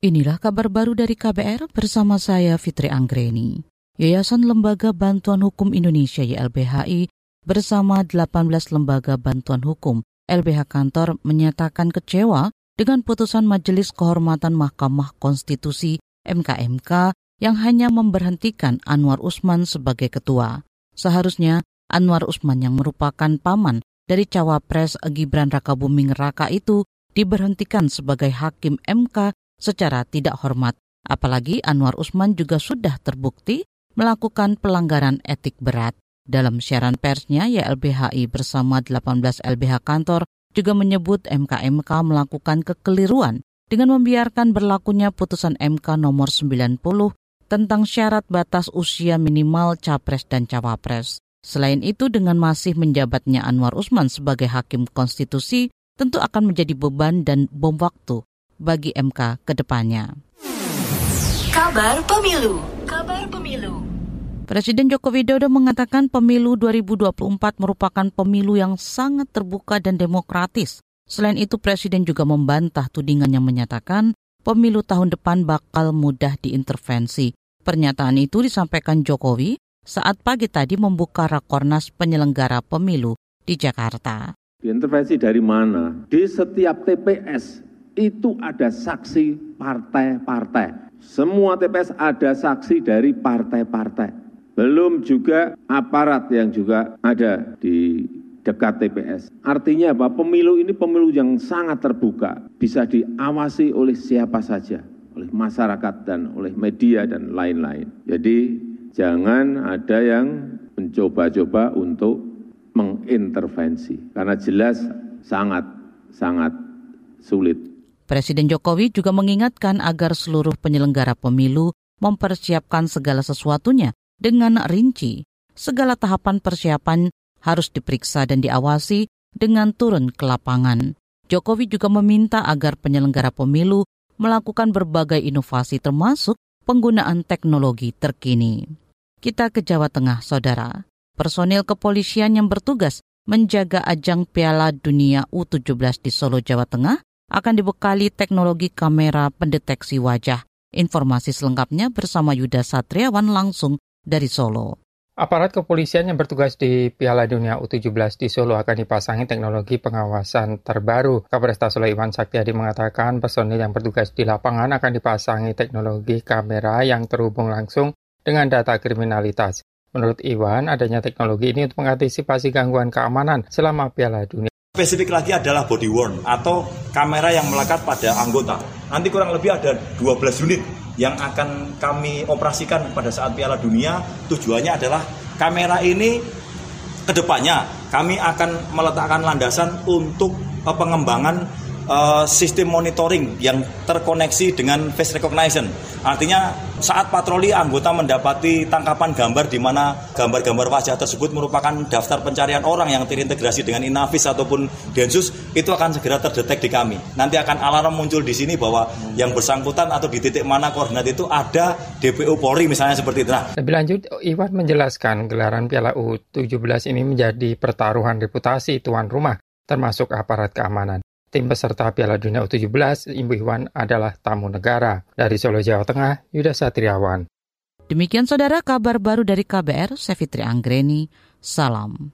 Inilah kabar baru dari KBR bersama saya Fitri Anggreni. Yayasan Lembaga Bantuan Hukum Indonesia YLBHI bersama 18 lembaga bantuan hukum LBH Kantor menyatakan kecewa dengan putusan Majelis Kehormatan Mahkamah Konstitusi MKMK yang hanya memberhentikan Anwar Usman sebagai ketua. Seharusnya Anwar Usman yang merupakan paman dari cawapres Gibran Rakabuming Raka itu diberhentikan sebagai hakim MK secara tidak hormat. Apalagi Anwar Usman juga sudah terbukti melakukan pelanggaran etik berat. Dalam siaran persnya, YLBHI bersama 18 LBH kantor juga menyebut MKMK melakukan kekeliruan dengan membiarkan berlakunya putusan MK nomor 90 tentang syarat batas usia minimal capres dan cawapres. Selain itu, dengan masih menjabatnya Anwar Usman sebagai hakim konstitusi, tentu akan menjadi beban dan bom waktu bagi MK ke depannya. Kabar Pemilu Kabar Pemilu Presiden Joko Widodo mengatakan pemilu 2024 merupakan pemilu yang sangat terbuka dan demokratis. Selain itu, Presiden juga membantah tudingan yang menyatakan pemilu tahun depan bakal mudah diintervensi. Pernyataan itu disampaikan Jokowi saat pagi tadi membuka rakornas penyelenggara pemilu di Jakarta. Diintervensi dari mana? Di setiap TPS itu ada saksi partai-partai. Semua TPS ada saksi dari partai-partai. Belum juga aparat yang juga ada di dekat TPS. Artinya apa? Pemilu ini pemilu yang sangat terbuka, bisa diawasi oleh siapa saja, oleh masyarakat dan oleh media dan lain-lain. Jadi jangan ada yang mencoba-coba untuk mengintervensi karena jelas sangat sangat sulit Presiden Jokowi juga mengingatkan agar seluruh penyelenggara pemilu mempersiapkan segala sesuatunya dengan rinci. Segala tahapan persiapan harus diperiksa dan diawasi dengan turun ke lapangan. Jokowi juga meminta agar penyelenggara pemilu melakukan berbagai inovasi termasuk penggunaan teknologi terkini. Kita ke Jawa Tengah, Saudara. Personil kepolisian yang bertugas menjaga ajang Piala Dunia U17 di Solo, Jawa Tengah akan dibekali teknologi kamera pendeteksi wajah. Informasi selengkapnya bersama Yuda Satriawan langsung dari Solo. Aparat kepolisian yang bertugas di Piala Dunia U17 di Solo akan dipasangi teknologi pengawasan terbaru. Kapolresta Solo Iwan Saktiadi mengatakan personil yang bertugas di lapangan akan dipasangi teknologi kamera yang terhubung langsung dengan data kriminalitas. Menurut Iwan, adanya teknologi ini untuk mengantisipasi gangguan keamanan selama Piala Dunia Spesifik lagi adalah body worn atau kamera yang melekat pada anggota. Nanti kurang lebih ada 12 unit yang akan kami operasikan pada saat Piala Dunia. Tujuannya adalah kamera ini ke depannya kami akan meletakkan landasan untuk eh, pengembangan uh, sistem monitoring yang terkoneksi dengan face recognition. Artinya saat patroli anggota mendapati tangkapan gambar di mana gambar-gambar wajah tersebut merupakan daftar pencarian orang yang terintegrasi dengan Inavis ataupun Densus itu akan segera terdetek di kami. Nanti akan alarm muncul di sini bahwa yang bersangkutan atau di titik mana koordinat itu ada DPO Polri misalnya seperti itu. Nah, lebih lanjut Iwan menjelaskan gelaran Piala U17 ini menjadi pertaruhan reputasi tuan rumah termasuk aparat keamanan. Tim peserta Piala Dunia U17 Ibu Iwan adalah tamu negara. Dari Solo, Jawa Tengah, Yuda Satriawan. Demikian saudara kabar baru dari KBR, saya Fitri Anggreni. Salam.